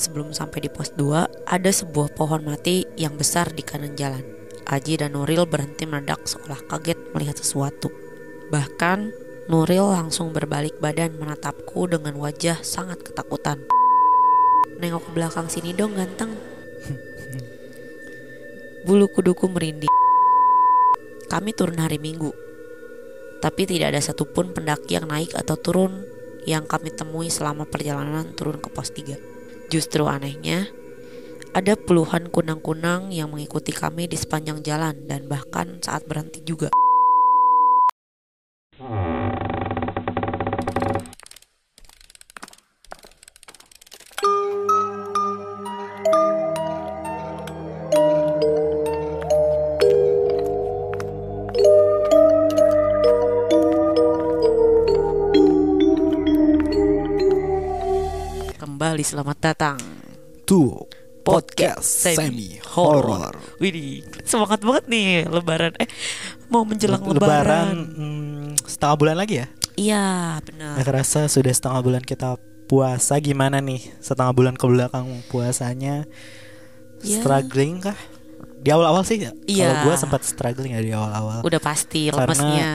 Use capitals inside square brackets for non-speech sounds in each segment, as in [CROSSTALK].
Sebelum sampai di pos 2, ada sebuah pohon mati yang besar di kanan jalan. Aji dan Nuril berhenti mendadak seolah kaget melihat sesuatu. Bahkan, Nuril langsung berbalik badan menatapku dengan wajah sangat ketakutan. Nengok ke belakang sini dong ganteng. [LAUGHS] Bulu kuduku merinding. Kami turun hari Minggu, tapi tidak ada satupun pendaki yang naik atau turun yang kami temui selama perjalanan turun ke pos 3. Justru anehnya, ada puluhan kunang-kunang yang mengikuti kami di sepanjang jalan dan bahkan saat berhenti juga. Kembali selamat datang Tuh podcast semi horror. Widih, semangat banget nih lebaran. Eh, mau menjelang Lebaran lebaran. hmm, setengah bulan lagi ya. Iya, benar. Nggak kerasa sudah setengah bulan kita puasa gimana nih? Setengah bulan ke belakang puasanya Ya. struggling kah? Di awal-awal sih ya. Iya. Kalau gue sempat struggling ya di awal-awal. Udah pasti Karena- lemesnya.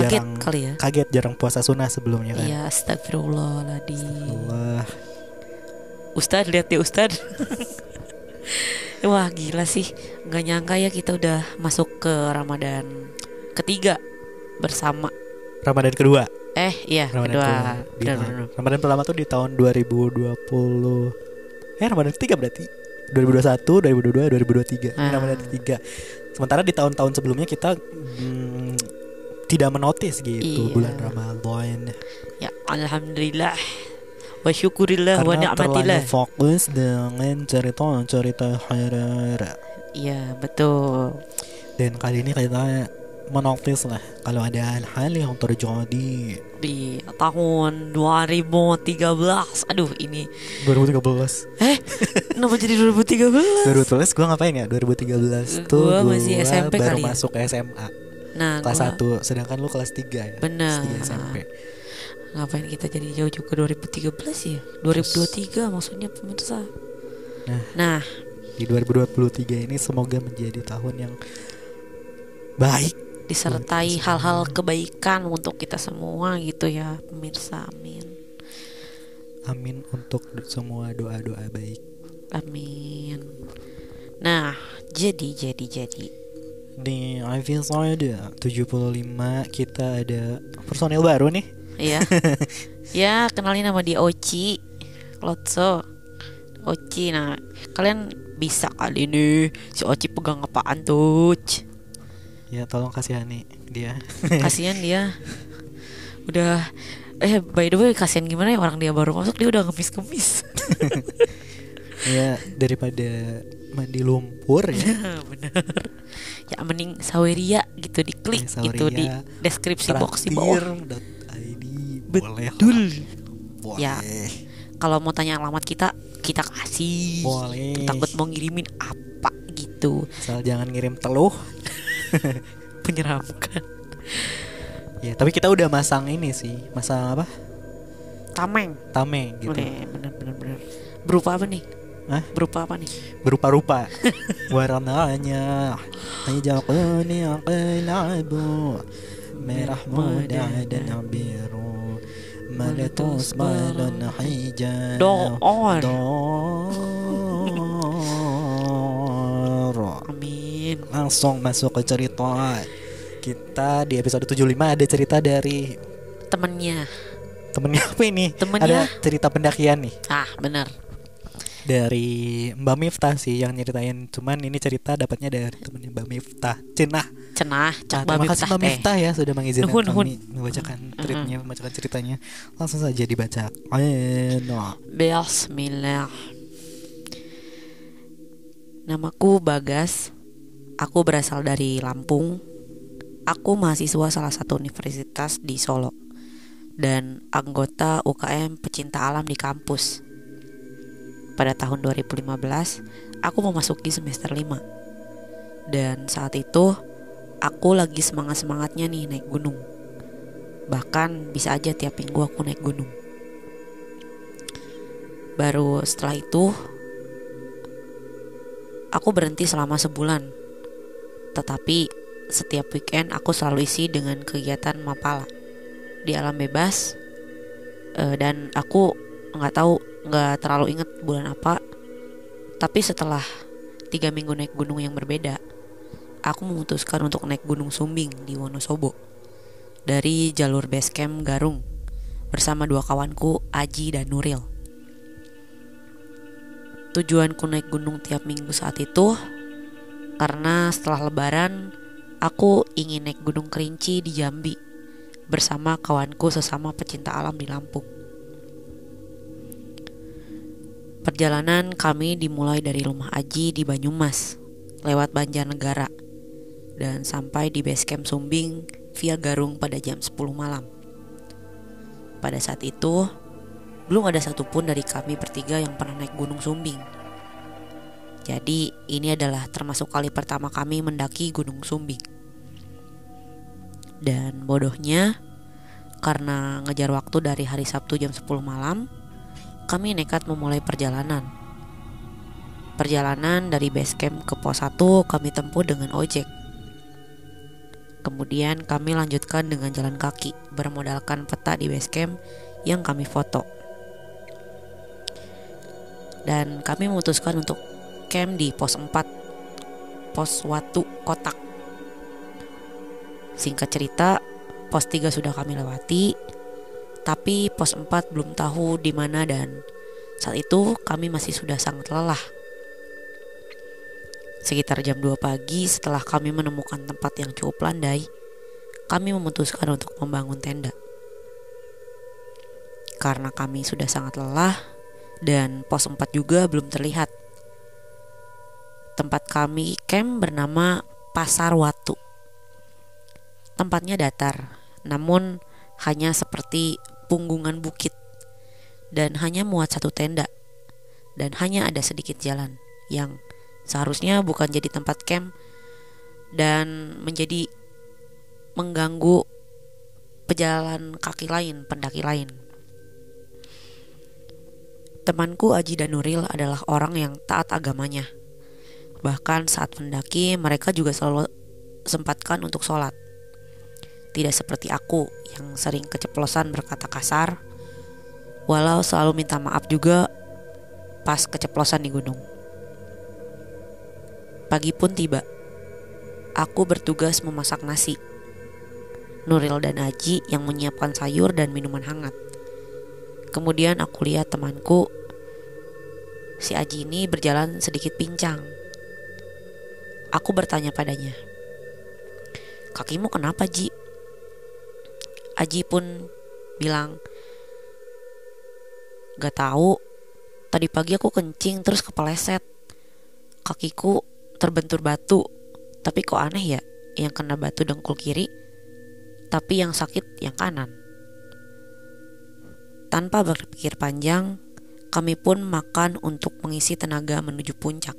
Kaget jarang- kali ya. Kaget jarang puasa sunnah sebelumnya kan. Iya, astagfirullahaladzim. Wah, Ustad lihat ya Ustad. [LAUGHS] Wah gila sih, nggak nyangka ya kita udah masuk ke Ramadan ketiga bersama. Ramadan kedua. Eh iya Ramadan kedua. kedua. Benar, tahun- benar. Ramadan pertama tuh di tahun 2020. Eh Ramadan ketiga berarti. 2021, 2022, 2023. Ini Ah. Ramadan ketiga. Sementara di tahun-tahun sebelumnya kita hmm, tidak menotis gitu Iya. bulan Ramadan. Ya alhamdulillah. Wa syukurillah wa Karena terlalu ni'matillah. fokus dengan cerita-cerita horor. Iya betul. Dan kali ini kita menotis lah kalau ada hal-hal yang terjadi Di tahun 2013. Aduh ini 2013 Eh kenapa jadi 2013? 2013 gue ngapain ya 2013 tuh Gua gua masih SMP baru kali ya. masuk ke SMA Nah kelas gua- 1 sedangkan lu kelas 3 ya Benar. kelas 3 SMP Ngapain kita jadi jauh-jauh ke 2013 ya? 2023 maksudnya pemirsa. Nah. Nah. di 2023 ini semoga menjadi tahun yang baik disertai hal-hal kebaikan untuk kita semua gitu ya pemirsa. Amin. Amin untuk semua doa-doa baik. Amin. Nah jadi jadi jadi di episode 75 kita ada personil baru nih. Ya [LAUGHS] ya kenalin nama dia Oci Lotso. Oci nah kalian bisa kali nih si Oci pegang apaan tuh ya tolong kasihani dia. [LAUGHS] Kasihan dia. Udah eh by the way kasihan gimana ya orang dia baru masuk dia udah ngemis-ngemis. [LAUGHS] Ya daripada mandi lumpur ya. [LAUGHS] Bener. Ya mending saweria gitu diklik Eh, gitu di deskripsi box di bawah. Traktir.id boleh betul. Boleh. Ya. kalau mau tanya alamat kita kita kasih. Boleh. Takut mau ngirimin apa gitu. Asal jangan ngirim teluh. [LAUGHS] Menyeramkan. Ya tapi kita udah masang ini sih masang apa? Tameng. Tameng gitu. Oke bener bener bener. Berupa apa nih Hah? berupa apa nih? Berupa-rupa. [LAUGHS] Warnanya. Hijau kuning kelabu. Merah muda dan biru. Meletus balon hijau. Doon amin. Langsung masuk ke cerita. Kita di episode 75 ada cerita dari temennya. temennya apa ini? Temennya? ada cerita pendakian nih. Ah bener dari Mbak Miftah sih yang nyeritain. Cuman ini cerita dapatnya dari temennya Mbak Miftah. Cenah. Cenah Nah, terima kasih Mbak teh. Miftah ya sudah mengizinkan nuhun. kami membacakan tweetnya membacakan ceritanya. Langsung saja dibaca. Ayo. Bismillah. Namaku Bagas. Aku berasal dari Lampung. Aku mahasiswa salah satu universitas di Solo Dan anggota UKM pecinta alam di kampus Pada tahun 2015 Aku memasuki semester 5 Dan saat itu Aku lagi semangat-semangatnya nih naik gunung. Bahkan bisa aja tiap minggu aku naik gunung. Baru setelah itu aku berhenti selama sebulan. Tetapi setiap weekend aku selalu isi dengan kegiatan mapala. Di alam bebas uh, dan aku nggak tahu nggak terlalu inget bulan apa. Tapi setelah tiga minggu naik gunung yang berbeda aku memutuskan untuk naik gunung Sumbing di Wonosobo. Dari jalur base camp Garung bersama dua kawanku Aji dan Nuril. Tujuanku naik gunung tiap minggu saat itu karena setelah lebaran Aku ingin naik Gunung Kerinci di Jambi bersama kawanku sesama pecinta alam di Lampung. Perjalanan kami dimulai dari rumah Aji di Banyumas, lewat Banjarnegara, dan sampai di base camp Sumbing via Garung pada jam 10 malam. Pada saat itu, belum ada satupun dari kami bertiga yang pernah naik Gunung Sumbing jadi ini adalah termasuk kali pertama kami mendaki Gunung Sumbing. Dan bodohnya, karena ngejar waktu dari hari Sabtu jam 10 malam, kami nekat memulai perjalanan. Perjalanan dari base camp ke pos 1 kami tempuh dengan ojek. Kemudian kami lanjutkan dengan jalan kaki bermodalkan peta di base camp yang kami foto. Dan kami memutuskan untuk camp di pos 4 pos Watu Kotak singkat cerita pos 3 sudah kami lewati tapi pos 4 belum tahu di mana dan saat itu kami masih sudah sangat lelah Sekitar jam 2 pagi setelah kami menemukan tempat yang cukup landai, kami memutuskan untuk membangun tenda. Karena kami sudah sangat lelah dan pos 4 juga belum terlihat tempat kami camp bernama Pasar Watu. Tempatnya datar, namun hanya seperti punggungan bukit dan hanya muat satu tenda dan hanya ada sedikit jalan yang seharusnya bukan jadi tempat camp dan menjadi mengganggu pejalan kaki lain, pendaki lain. Temanku Aji dan Nuril adalah orang yang taat agamanya Bahkan saat mendaki mereka juga selalu sempatkan untuk sholat. Tidak seperti aku yang sering keceplosan berkata kasar, walau selalu minta maaf juga pas keceplosan di gunung. Pagi pun tiba. Aku bertugas memasak nasi. Nuril dan Aji yang menyiapkan sayur dan minuman hangat. Kemudian aku lihat temanku si Aji ini berjalan sedikit pincang Aku bertanya padanya, "Kakimu kenapa, Ji?" Aji pun bilang, "Gak tahu. Tadi pagi aku kencing terus kepeleset. Kakiku terbentur batu. Tapi kok aneh ya, yang kena batu dengkul kiri, tapi yang sakit yang kanan." Tanpa berpikir panjang, kami pun makan untuk mengisi tenaga menuju puncak.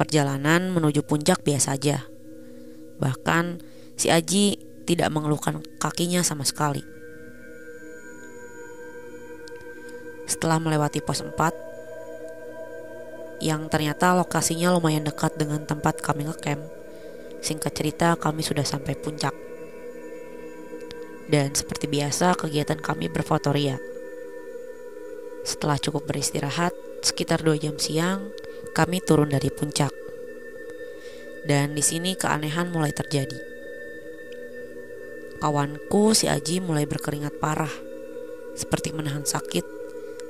Perjalanan menuju puncak biasa saja. Bahkan si Aji tidak mengeluhkan kakinya sama sekali. Setelah melewati pos 4 yang ternyata lokasinya lumayan dekat dengan tempat kami ngecamp, singkat cerita kami sudah sampai puncak. Dan seperti biasa kegiatan kami berfotoria. Setelah cukup beristirahat, sekitar 2 jam siang, kami turun dari puncak. Dan di sini keanehan mulai terjadi. Kawanku si Aji mulai berkeringat parah, seperti menahan sakit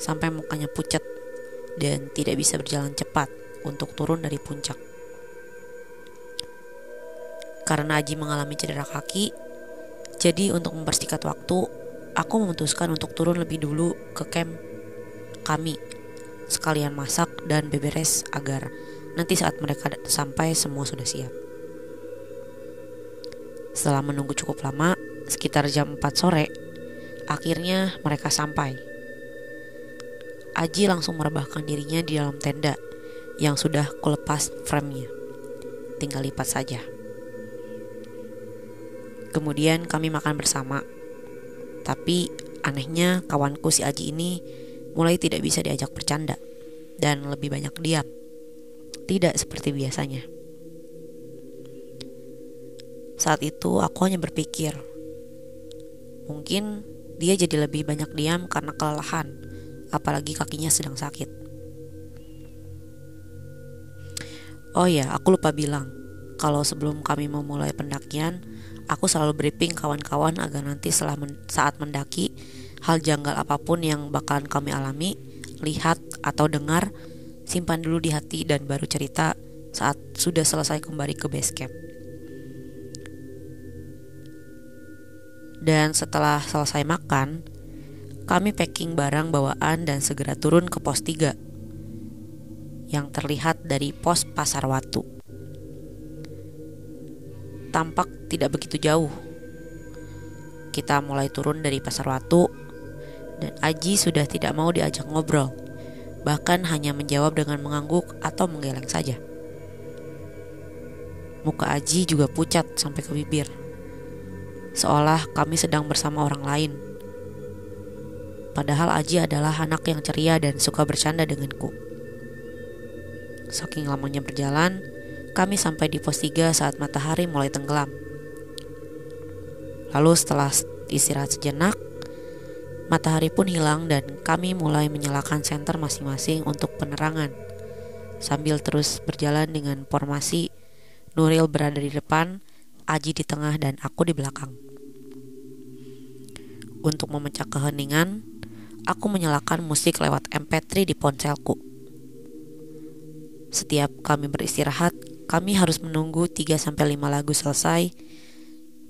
sampai mukanya pucat dan tidak bisa berjalan cepat untuk turun dari puncak. Karena Aji mengalami cedera kaki, jadi untuk mempersingkat waktu, aku memutuskan untuk turun lebih dulu ke camp kami sekalian masak dan beberes agar nanti saat mereka sampai semua sudah siap. Setelah menunggu cukup lama, sekitar jam 4 sore, akhirnya mereka sampai. Aji langsung merebahkan dirinya di dalam tenda yang sudah kulepas framenya. Tinggal lipat saja. Kemudian kami makan bersama. Tapi anehnya kawanku si Aji ini mulai tidak bisa diajak bercanda dan lebih banyak diam. Tidak seperti biasanya. Saat itu aku hanya berpikir, mungkin dia jadi lebih banyak diam karena kelelahan, apalagi kakinya sedang sakit. Oh ya, aku lupa bilang, kalau sebelum kami memulai pendakian, aku selalu briefing kawan-kawan agar nanti setelah men saat mendaki, hal janggal apa pun yang bakalan kami alami, lihat atau dengar, simpan dulu di hati dan baru cerita saat sudah selesai kembali ke base camp. Dan setelah selesai makan, kami packing barang bawaan dan segera turun ke pos 3 yang terlihat dari pos Pasar Watu. Tampak tidak begitu jauh. Kita mulai turun dari Pasar Watu dan Aji sudah tidak mau diajak ngobrol, bahkan hanya menjawab dengan mengangguk atau menggeleng saja. Muka Aji juga pucat sampai ke bibir seolah kami sedang bersama orang lain. Padahal Aji adalah anak yang ceria dan suka bercanda denganku. Saking lamanya berjalan, kami sampai di pos 3 saat matahari mulai tenggelam. Lalu setelah istirahat sejenak, matahari pun hilang dan kami mulai menyalakan senter masing-masing untuk penerangan. Sambil terus berjalan dengan formasi Nuril berada di depan, Aji di tengah dan aku di belakang. Untuk memecah keheningan, aku menyalakan musik lewat MP3 di ponselku. Setiap kami beristirahat, kami harus menunggu 3-5 lagu selesai,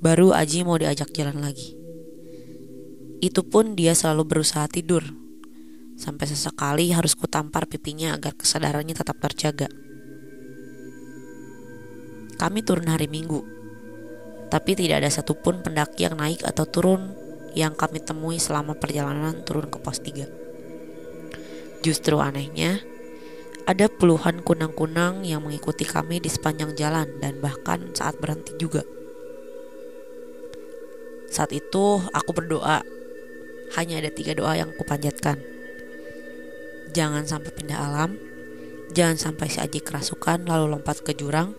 baru Aji mau diajak jalan lagi. Itu pun dia selalu berusaha tidur, sampai sesekali harus kutampar pipinya agar kesadarannya tetap terjaga. Kami turun hari Minggu, tapi tidak ada satupun pendaki yang naik atau turun yang kami temui selama perjalanan turun ke pos 3. Justru anehnya, ada puluhan kunang-kunang yang mengikuti kami di sepanjang jalan dan bahkan saat berhenti juga. Saat itu aku berdoa, hanya ada tiga doa yang kupanjatkan. Jangan sampai pindah alam, jangan sampai si Aji kerasukan lalu lompat ke jurang,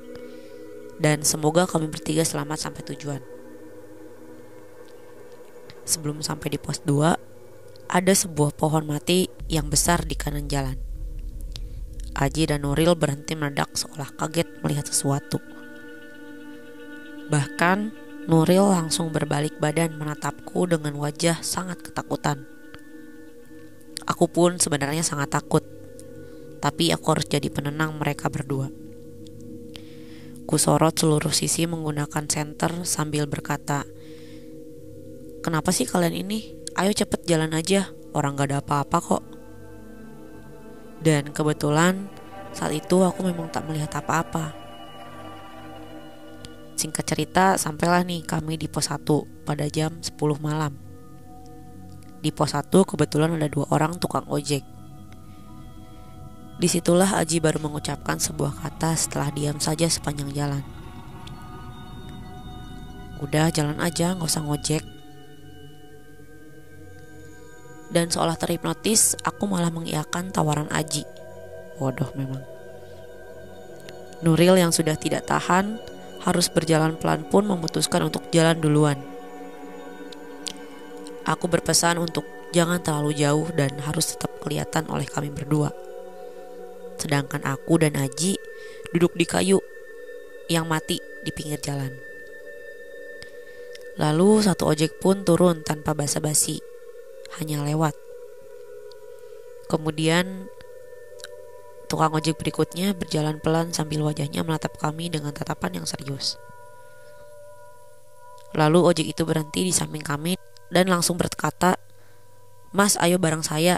dan semoga kami bertiga selamat sampai tujuan. Sebelum sampai di pos 2, ada sebuah pohon mati yang besar di kanan jalan. Aji dan Nuril berhenti meledak seolah kaget melihat sesuatu. Bahkan Nuril langsung berbalik badan menatapku dengan wajah sangat ketakutan. Aku pun sebenarnya sangat takut, tapi aku harus jadi penenang mereka berdua. Ku sorot seluruh sisi menggunakan senter sambil berkata, Kenapa sih kalian ini? Ayo cepet jalan aja, orang gak ada apa-apa kok. Dan kebetulan saat itu aku memang tak melihat apa-apa. Singkat cerita, sampailah nih kami di pos 1 pada jam 10 malam. Di pos 1 kebetulan ada dua orang tukang ojek. Di situlah Aji baru mengucapkan sebuah kata setelah diam saja sepanjang jalan. Udah jalan aja nggak usah ngojek. Dan seolah terhipnotis, aku malah mengiakan tawaran Aji. Bodoh memang. Nuril yang sudah tidak tahan harus berjalan pelan pun memutuskan untuk jalan duluan. Aku berpesan untuk jangan terlalu jauh dan harus tetap kelihatan oleh kami berdua. Sedangkan aku dan Aji duduk di kayu yang mati di pinggir jalan. Lalu satu ojek pun turun tanpa basa-basi, hanya lewat. Kemudian tukang ojek berikutnya berjalan pelan sambil wajahnya menatap kami dengan tatapan yang serius. Lalu ojek itu berhenti di samping kami dan langsung berkata, Mas ayo bareng saya.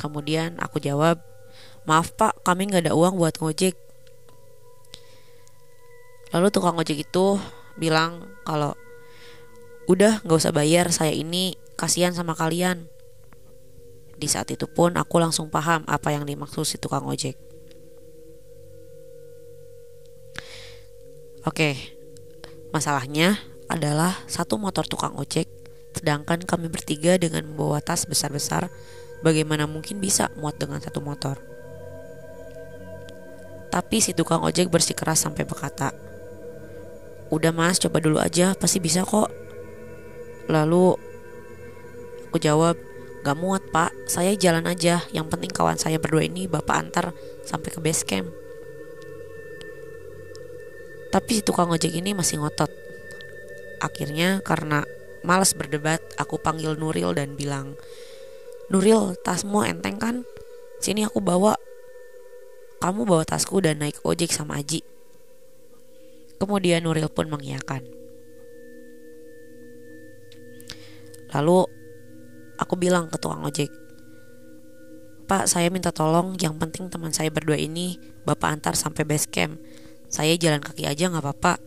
Kemudian aku jawab, Maaf pak, kami nggak ada uang buat ngojek. Lalu tukang ojek itu bilang kalau udah nggak usah bayar, saya ini kasihan sama kalian. Di saat itu pun aku langsung paham apa yang dimaksud si tukang ojek. Oke, masalahnya adalah satu motor tukang ojek Sedangkan kami bertiga dengan membawa tas besar-besar, bagaimana mungkin bisa muat dengan satu motor? Tapi si tukang ojek bersikeras sampai berkata, Udah mas, coba dulu aja, pasti bisa kok. Lalu aku jawab, Gak muat pak, saya jalan aja. Yang penting kawan saya berdua ini bapak antar sampai ke base camp. Tapi si tukang ojek ini masih ngotot. Akhirnya karena malas berdebat, aku panggil Nuril dan bilang, Nuril, tasmu enteng kan? Sini aku bawa. Kamu bawa tasku dan naik ojek sama Aji. Kemudian Nuril pun mengiyakan. Lalu aku bilang ke tukang ojek, Pak, saya minta tolong. Yang penting teman saya berdua ini Bapak antar sampai base camp. Saya jalan kaki aja nggak apa-apa.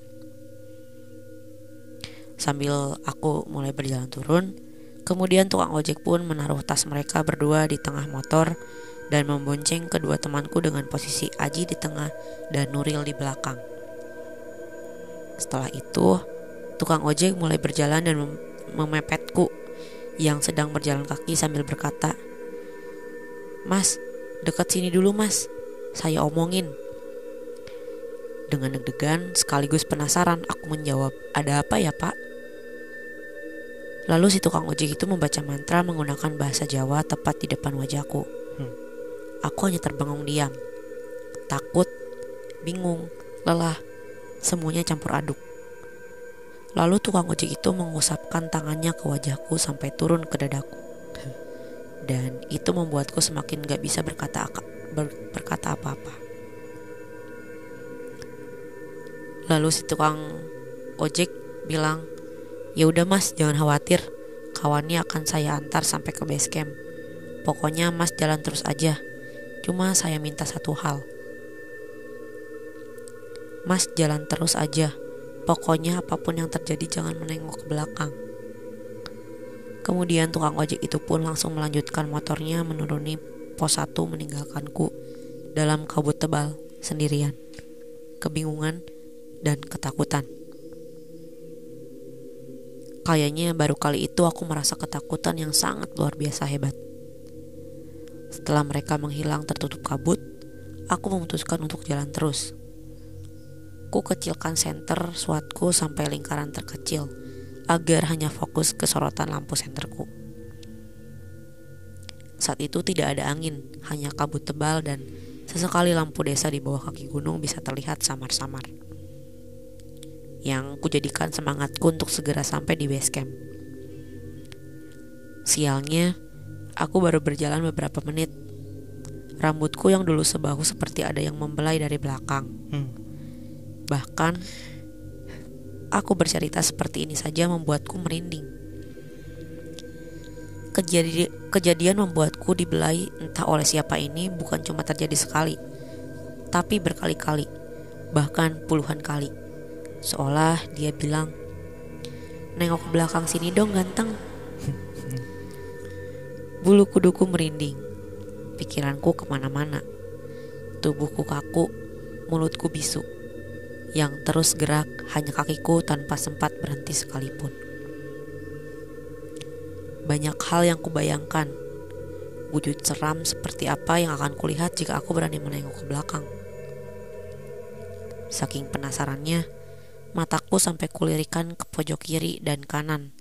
Sambil aku mulai berjalan turun, kemudian tukang ojek pun menaruh tas mereka berdua di tengah motor dan membonceng kedua temanku dengan posisi Aji di tengah dan Nuril di belakang. Setelah itu, tukang ojek mulai berjalan dan mem memepetku yang sedang berjalan kaki sambil berkata, Mas, dekat sini dulu mas, saya omongin. Dengan deg-degan sekaligus penasaran aku menjawab, ada apa ya pak? Lalu si tukang ojek itu membaca mantra menggunakan bahasa Jawa tepat di depan wajahku. Aku hanya terbangun diam, takut, bingung, lelah, Semuanya campur aduk. Lalu tukang ojek itu mengusapkan tangannya ke wajahku sampai turun ke dadaku. Dan itu membuatku semakin gak bisa berkata ber, berkata apa-apa. Lalu si tukang ojek bilang, "Ya udah Mas, jangan khawatir. Kawannya akan saya antar sampai ke base camp. Pokoknya Mas jalan terus aja. Cuma saya minta satu hal." Mas jalan terus aja. Pokoknya apa pun yang terjadi jangan menengok ke belakang. Kemudian tukang ojek itu pun langsung melanjutkan motornya menuruni pos 1 meninggalkanku dalam kabut tebal sendirian, kebingungan dan ketakutan. Kayaknya baru kali itu aku merasa ketakutan yang sangat luar biasa hebat. Setelah mereka menghilang tertutup kabut, aku memutuskan untuk jalan terus. Ku kecilkan senter suatku sampai lingkaran terkecil agar hanya fokus ke sorotan lampu senterku. Saat itu tidak ada angin, hanya kabut tebal dan sesekali lampu desa di bawah kaki gunung bisa terlihat samar-samar. Yang kujadikan semangatku untuk segera sampai di base camp. Sialnya, aku baru berjalan beberapa menit. Rambutku yang dulu sebahu seperti ada yang membelai dari belakang. Hmm Bahkan aku bercerita seperti ini saja membuatku merinding. Kejadi kejadian membuatku dibelai entah oleh siapa ini bukan cuma terjadi sekali, tapi berkali-kali, bahkan puluhan kali. Seolah dia bilang, Nengok ke belakang sini dong ganteng. Bulu kuduku merinding, pikiranku ke mana-mana, tubuhku kaku, mulutku bisu yang terus gerak hanya kakiku tanpa sempat berhenti sekalipun. Banyak hal yang kubayangkan, wujud seram seperti apa yang akan kulihat jika aku berani menengok ke belakang. Saking penasarannya, mataku sampai kulirikan ke pojok kiri dan kanan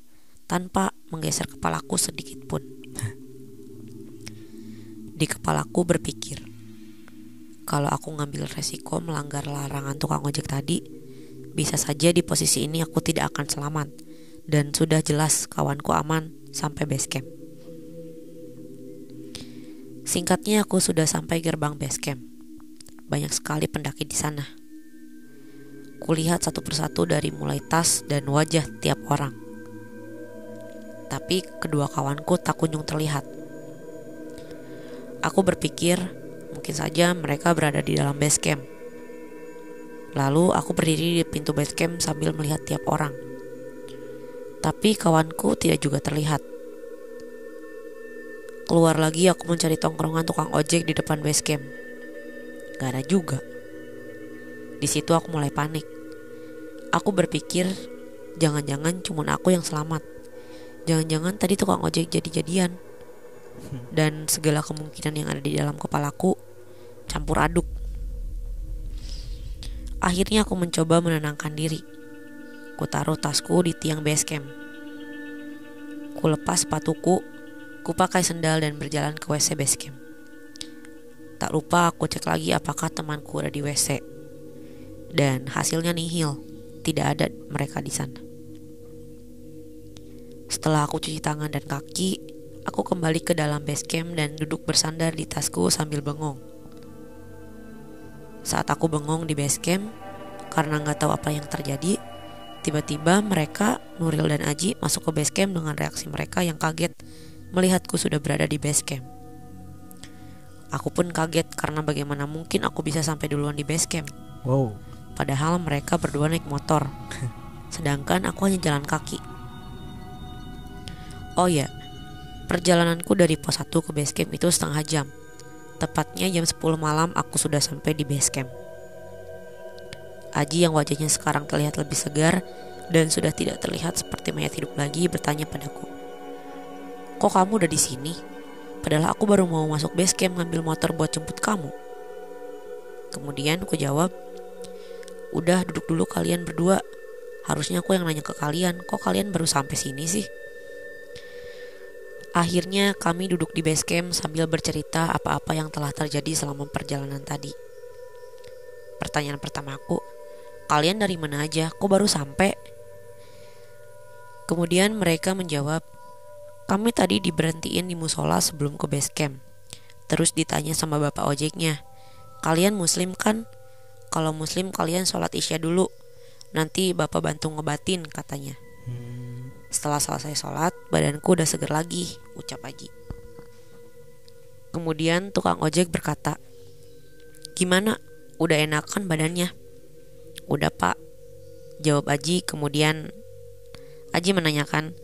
tanpa menggeser kepalaku sedikit pun. Di kepalaku berpikir, kalau aku ngambil resiko melanggar larangan tukang ojek tadi, bisa saja di posisi ini aku tidak akan selamat. Dan sudah jelas kawanku aman sampai base camp. Singkatnya aku sudah sampai gerbang base camp. Banyak sekali pendaki di sana. Kulihat satu persatu dari mulai tas dan wajah tiap orang. Tapi kedua kawanku tak kunjung terlihat. Aku berpikir Mungkin saja mereka berada di dalam base camp. Lalu aku berdiri di pintu base camp sambil melihat tiap orang. Tapi kawanku tidak juga terlihat. Keluar lagi aku mencari tongkrongan tukang ojek di depan base camp. Gak ada juga. Di situ aku mulai panik. Aku berpikir jangan-jangan cuma aku yang selamat. Jangan-jangan tadi tukang ojek jadi-jadian. Dan segala kemungkinan yang ada di dalam kepalaku campur aduk. Akhirnya aku mencoba menenangkan diri. Ku taruh tasku di tiang base camp. Ku lepas sepatuku, ku pakai sendal dan berjalan ke WC base camp. Tak lupa aku cek lagi apakah temanku ada di WC. Dan hasilnya nihil, tidak ada mereka di sana. Setelah aku cuci tangan dan kaki, aku kembali ke dalam base camp dan duduk bersandar di tasku sambil bengong. Saat aku bengong di base camp, karena nggak tahu apa yang terjadi, tiba-tiba mereka, Nuril dan Aji, masuk ke base camp dengan reaksi mereka yang kaget melihatku sudah berada di base camp. Aku pun kaget karena bagaimana mungkin aku bisa sampai duluan di base camp. Wow. Padahal mereka berdua naik motor. [LAUGHS] Sedangkan aku hanya jalan kaki. Oh ya, perjalananku dari pos 1 ke base camp itu setengah jam. Tepatnya jam 10 malam aku sudah sampai di base camp. Aji yang wajahnya sekarang terlihat lebih segar dan sudah tidak terlihat seperti mayat hidup lagi bertanya padaku. Kok kamu udah di sini? Padahal aku baru mau masuk base camp ngambil motor buat jemput kamu. Kemudian aku jawab, Udah duduk dulu kalian berdua. Harusnya aku yang nanya ke kalian, kok kalian baru sampai sini sih? Akhirnya kami duduk di base camp sambil bercerita apa-apa yang telah terjadi selama perjalanan tadi. Pertanyaan pertama aku, kalian dari mana aja? Kok baru sampai? Kemudian mereka menjawab, kami tadi diberhentiin di musola sebelum ke base camp. Terus ditanya sama bapak ojeknya, kalian muslim kan? Kalau muslim kalian sholat isya dulu. Nanti bapak bantu ngebatin katanya. Setelah selesai sholat, badanku udah seger lagi, ucap Aji. Kemudian tukang ojek berkata, Gimana? Udah enakan badannya? Udah pak, jawab Aji. Kemudian Aji menanyakan,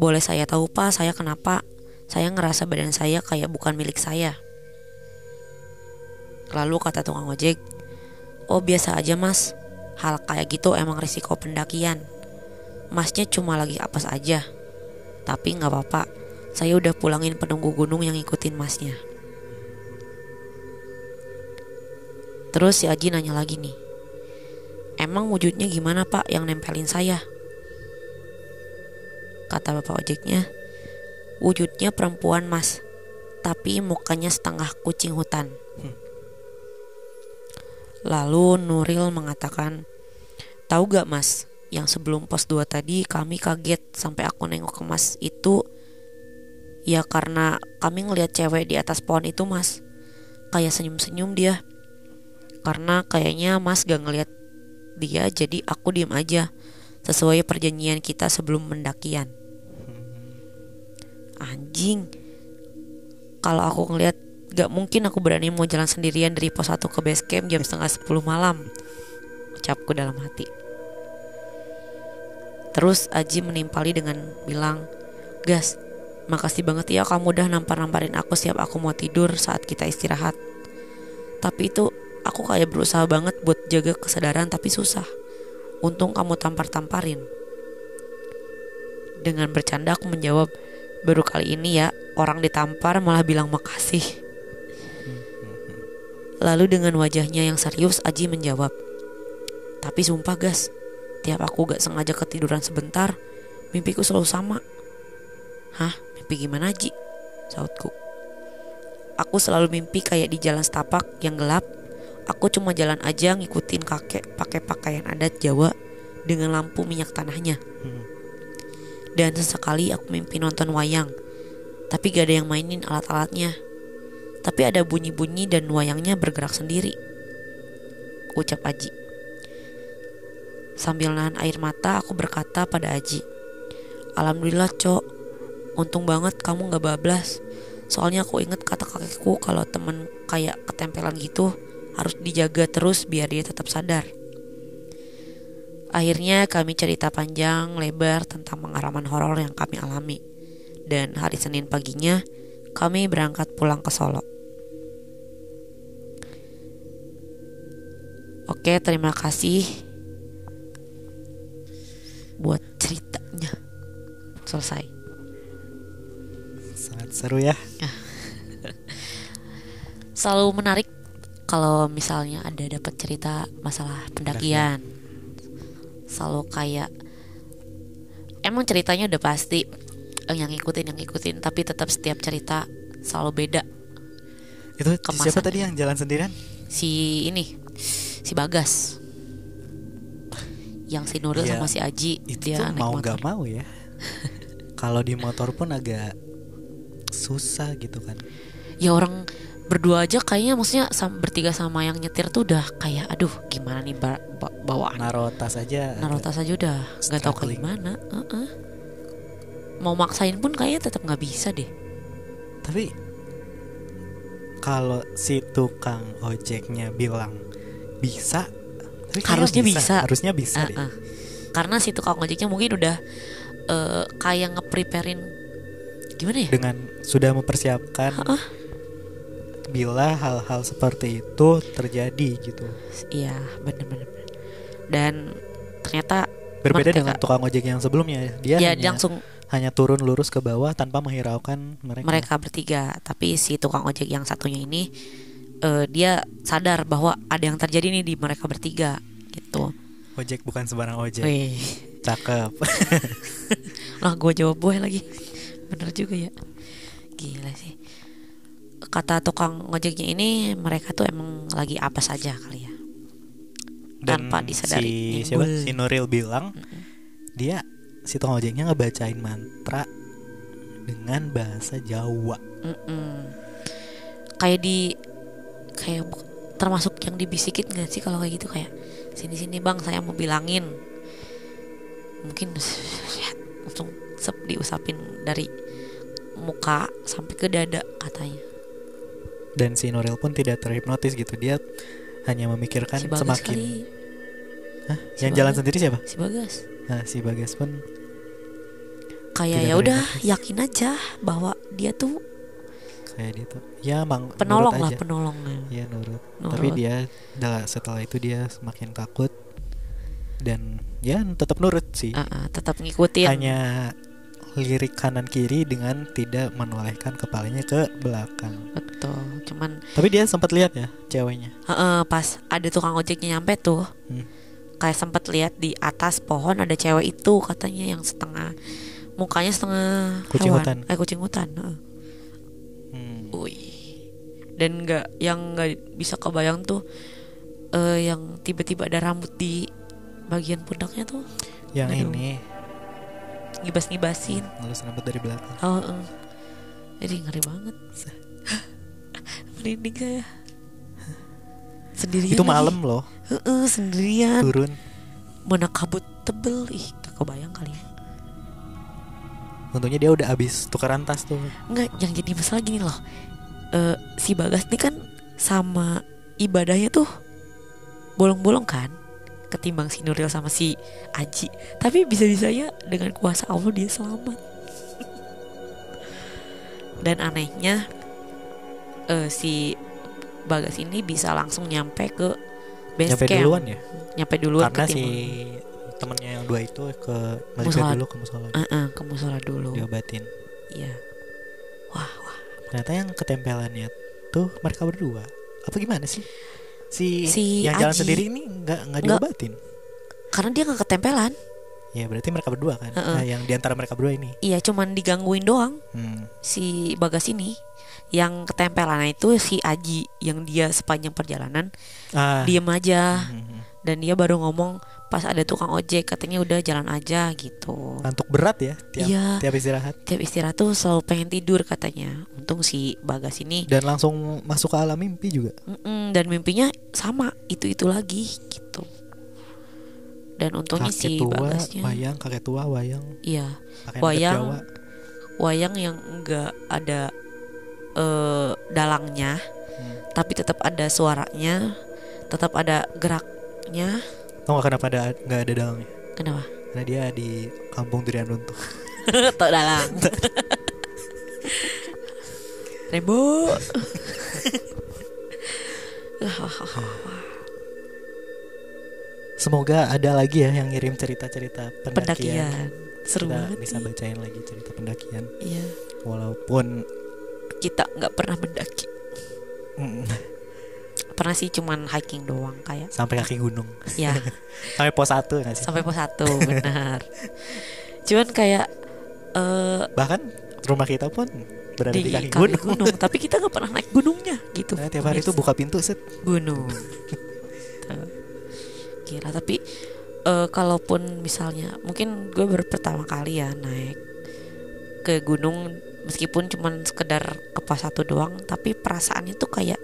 Boleh saya tahu pak, saya kenapa? Saya ngerasa badan saya kayak bukan milik saya. Lalu kata tukang ojek, Oh biasa aja mas, hal kayak gitu emang risiko pendakian. Masnya cuma lagi apes aja. Tapi nggak apa-apa, saya udah pulangin penunggu gunung yang ngikutin masnya. Terus si Aji nanya lagi nih, emang wujudnya gimana pak yang nempelin saya? Kata bapak ojeknya, wujudnya perempuan mas, tapi mukanya setengah kucing hutan. Lalu Nuril mengatakan, tahu gak mas, yang sebelum pos 2 tadi kami kaget sampai aku nengok ke mas itu. Ya karena kami ngelihat cewek di atas pohon itu mas. Kayak senyum-senyum dia. Karena kayaknya mas gak ngelihat dia jadi aku diem aja. Sesuai perjanjian kita sebelum mendakian anjing. Kalau aku ngelihat gak mungkin aku berani mau jalan sendirian dari pos 1 ke base camp jam setengah 10 malam. Ucapku dalam hati Terus Aji menimpali dengan bilang, Gas, makasih banget ya kamu udah nampar-namparin aku siap aku mau tidur saat kita istirahat. Tapi itu aku kayak berusaha banget buat jaga kesadaran tapi susah. Untung kamu tampar-tamparin. Dengan bercanda aku menjawab, baru kali ini ya orang ditampar malah bilang makasih. Lalu dengan wajahnya yang serius Aji menjawab, tapi sumpah gas, Tiap aku gak sengaja ketiduran sebentar, mimpiku selalu sama. Hah, mimpi gimana Ji? Sautku. Aku selalu mimpi kayak di jalan setapak yang gelap. Aku cuma jalan aja ngikutin kakek pakai pakaian adat Jawa dengan lampu minyak tanahnya. Dan sesekali aku mimpi nonton wayang, tapi gak ada yang mainin alat-alatnya. Tapi ada bunyi-bunyi dan wayangnya bergerak sendiri. Ucap Aji. Sambil nahan air mata aku berkata pada Aji Alhamdulillah cok. Untung banget kamu gak bablas. Soalnya aku inget kata kakekku Kalau temen kayak ketempelan gitu Harus dijaga terus biar dia tetap sadar. Akhirnya kami cerita panjang lebar tentang pengalaman horor yang kami alami. Dan hari Senin paginya kami berangkat pulang ke Solo. Oke terima kasih selesai Seru ya. Selalu menarik kalau misalnya ada dapat cerita masalah pendakian. Selalu kayak emang ceritanya udah pasti yang ngikutin yang ngikutin tapi tetap setiap cerita selalu beda Itu Kemasannya. siapa tadi yang jalan sendirian? si ini si Bagas yang si Nuril Iya, sama si Aji Itu dia tuh mau nggak mau ya. Kalau di motor pun agak susah gitu kan. ya orang berdua aja kayaknya maksudnya sam- bertiga sama yang nyetir tuh udah kayak aduh gimana nih ba ba- bawaan Naro tas aja. naruh agak- tas aja udah nggak tahu kayak gimana Heeh. mau maksain pun kayaknya tetap nggak bisa deh Tapi kalau si tukang ojeknya bilang bisa, tapi Harusnya bisa. Harusnya bisa. deh. Heeh. karena si tukang ojeknya mungkin udah eh, kayak ngepreparein gimana ya Dengan sudah mempersiapkan Heeh. bila hal-hal seperti itu terjadi gitu. iya bener-bener dan ternyata Berbeda dengan tukang ojek yang sebelumnya. Dia ya hanya, langsung hanya turun lurus ke bawah tanpa menghiraukan mereka. mereka bertiga tapi si tukang ojek yang satunya ini eh, dia sadar bahwa ada yang terjadi nih di mereka bertiga gitu Ojek bukan sembarang ojek. Wih, Cakep. [LAUGHS] lah gue jawab boy lagi bener juga ya gila sih kata tukang ojeknya ini mereka tuh emang lagi apa saja kali ya Dan Tanpa disadari. Si, Nimbul. siapa? si Nuril bilang dia si tukang ojeknya ngebacain mantra dengan bahasa Jawa. Mm-mm. kayak di kayak termasuk yang dibisikin gak sih kalau kayak gitu kayak sini sini bang saya mau bilangin mungkin [LAUGHS] langsung sep diusapin dari muka sampai ke dada katanya Dan si Nuril pun tidak terhipnotis gitu. Dia hanya memikirkan si bagas semakin kali Hah? Si yang jalan Bagas. sendiri siapa? si bagas Nah, si Bagas pun kayak ya udah yakin aja bahwa dia tuh kayak gitu. Ya, mang penolong lah aja. penolongnya Ya nurut. Nurut. Tapi dia setelah itu dia semakin takut dan ya tetap nurut sih. Ah, ah, tetap ngikutin Hanya lirik kanan kiri dengan tidak menolehkan kepalanya ke belakang. betul cuman Tapi dia sempat lihat ya ceweknya. Heeh, pas ada tukang ojeknya nyampe tuh Hmm. kayak sempat lihat di atas pohon ada cewek itu katanya yang setengah mukanya setengah Kucing hewan. hutan. eh kucing hutan heeh. Dan nggak yang nggak bisa kebayang tuh eh yang tiba-tiba ada rambut di bagian pundaknya tuh Yang Aduh. ini ngibas-ngibasin ngelus rambut dari belakang. oh, heeh. jadi ngeri banget [LAUGHS] merinding saya sendirian itu lagi. malam loh Heeh, sendirian turun. mana kabut tebel ih gak kebayang kali ya Untungnya dia udah habis tukeran tas tuh. Enggak, yang jadi masalah gini loh Eh, Si Bagas nih kan sama ibadahnya tuh bolong-bolong kan Ketimbang si Nuril sama si Aji Tapi bisa-bisanya dengan kuasa Allah dia selamat [LAUGHS] Dan anehnya eh, Si Bagas ini bisa langsung nyampe ke base Nyampe camp duluan ya. Nyampe duluan Karena si temennya yang dua itu ke Musola. dulu ke musola ke musola dulu diobatin. Iya wah Ternyata yang ketempelannya tuh mereka berdua. Apa gimana sih? Si, Si yang jalan Aji. sendiri ini nggak nggak Nggak. diobatin. Karena dia gak ketempelan Ya berarti mereka berdua kan. Heeh. Nah, yang di antara mereka berdua ini. Iya cuman digangguin doang Hmm. si Bagas ini yang ketempelan itu si Aji yang dia sepanjang perjalanan Ah. diem aja Hmm. dan dia baru ngomong pas ada tukang ojek katanya udah jalan aja gitu Ngantuk berat ya tiap Iya. tiap istirahat tiap istirahat tuh selalu pengen tidur katanya untung si Bagas ini dan langsung masuk ke alam mimpi juga. mm-mm, dan mimpinya sama itu itu lagi gitu dan untungnya kakek si tua, Bagasnya wayang, kakek tua, wayang, iya Wayang. Jawa. wayang yang enggak ada eh, dalangnya Hmm. tapi tetap ada suaranya tetap ada geraknya Tau gak kenapa ada nggak ada dalangnya? kenapa Karena dia di kampung durian runtuh. [LAUGHS] tok dalang Rebo Semoga ada lagi ya yang ngirim cerita-cerita pendakian. pendakian seru Kita banget bisa nih. bacain lagi cerita pendakian. iya Walaupun kita nggak pernah mendaki Mm. Pernah sih cuman hiking doang kayak Sampai kaki gunung. ya [LAUGHS] Sampai pos satu nggak sih? sampai pos satu benar cuman kayak eh Bahkan rumah kita pun berada di, di, kaki, kaki gunung. gunung. tapi kita nggak pernah naik gunungnya gitu Nah, tiap hari itu buka pintu set. gunung gila tapi eh, kalaupun misalnya mungkin gue baru pertama kali ya naik ke gunung meskipun cuman sekedar ke pos satu doang tapi perasaannya tuh kayak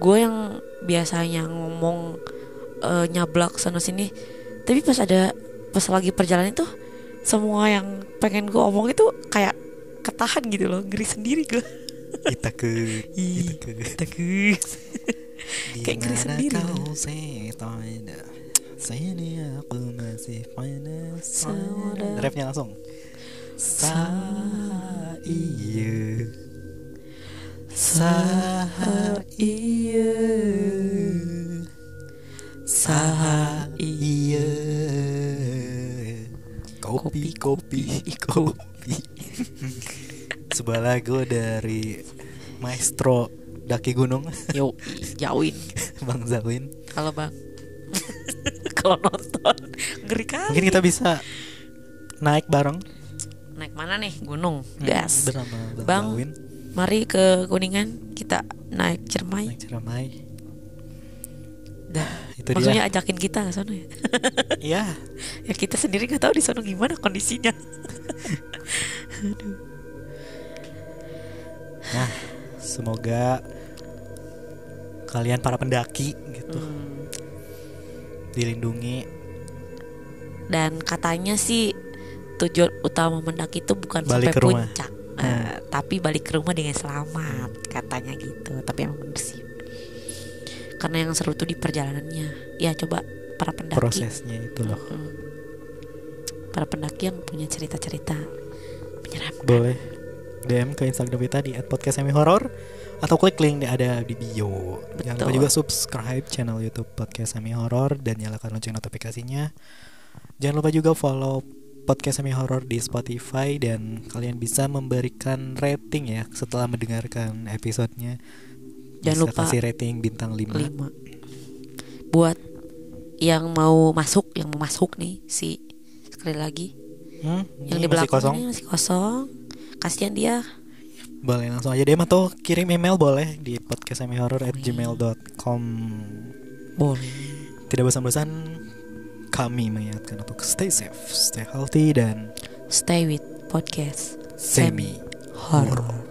gue yang biasanya ngomong eh, nyablak sana sini. Tapi pas ada pas lagi perjalanan itu semua yang pengen gue omong itu kayak ketahan gitu loh ngeri sendiri gue Kita ke kita ke Kayak ngeri sendiri. kau setan Sini aku masih panas. Rapnya langsung. Sa iya Sa iya. Sa iya. Kopi kopi kopi. Sebuah lagu dari Maestro Daki Gunung. Yo, jauhin Bang Zawin. Kalau bang. [LAUGHS] Kalau nonton ngeri kali. Mungkin kita bisa naik bareng. Naik mana nih? Gunung. Gas. bersama Bang, Bang. Zawin mari ke kuningan kita naik cermai. Naik Ciremai. dah Itu maksudnya ajakin kita ke sana ya? [LAUGHS] Iya, ya kita sendiri nggak tahu di sana gimana kondisinya. [LAUGHS] Nah semoga kalian para pendaki gitu Hmm. dilindungi. Dan katanya sih tujuan utama mendaki itu bukan Balik sampai ke rumah. puncak Hmm. Eh, tapi balik ke rumah dengan selamat katanya gitu tapi emang bener sih karena yang seru tuh di perjalanannya ya coba para pendaki prosesnya itu loh. Mm. para pendaki yang punya cerita-cerita menyeramkan Boleh DM ke Instagram kita di @podcastsemi-horror atau klik link yang ada di bio. Jangan lupa Betul. juga subscribe channel YouTube Podcast Semi Horror dan nyalakan lonceng notifikasinya. Jangan lupa juga follow Podcast Semi Horror di Spotify dan kalian bisa memberikan rating ya setelah mendengarkan episodenya. Jangan Bisa lupa kasih rating bintang 5. 5 buat yang mau masuk yang mau masuk nih si sekali lagi Hmm, yang di masih belakang kosong. ini masih kosong kasihan dia Boleh langsung aja DM atau kirim email boleh di podcastsemihorror@gmail.com. boleh Tidak bosan-bosan kami mengingatkan untuk stay safe, stay healthy dan stay with podcast. semi horror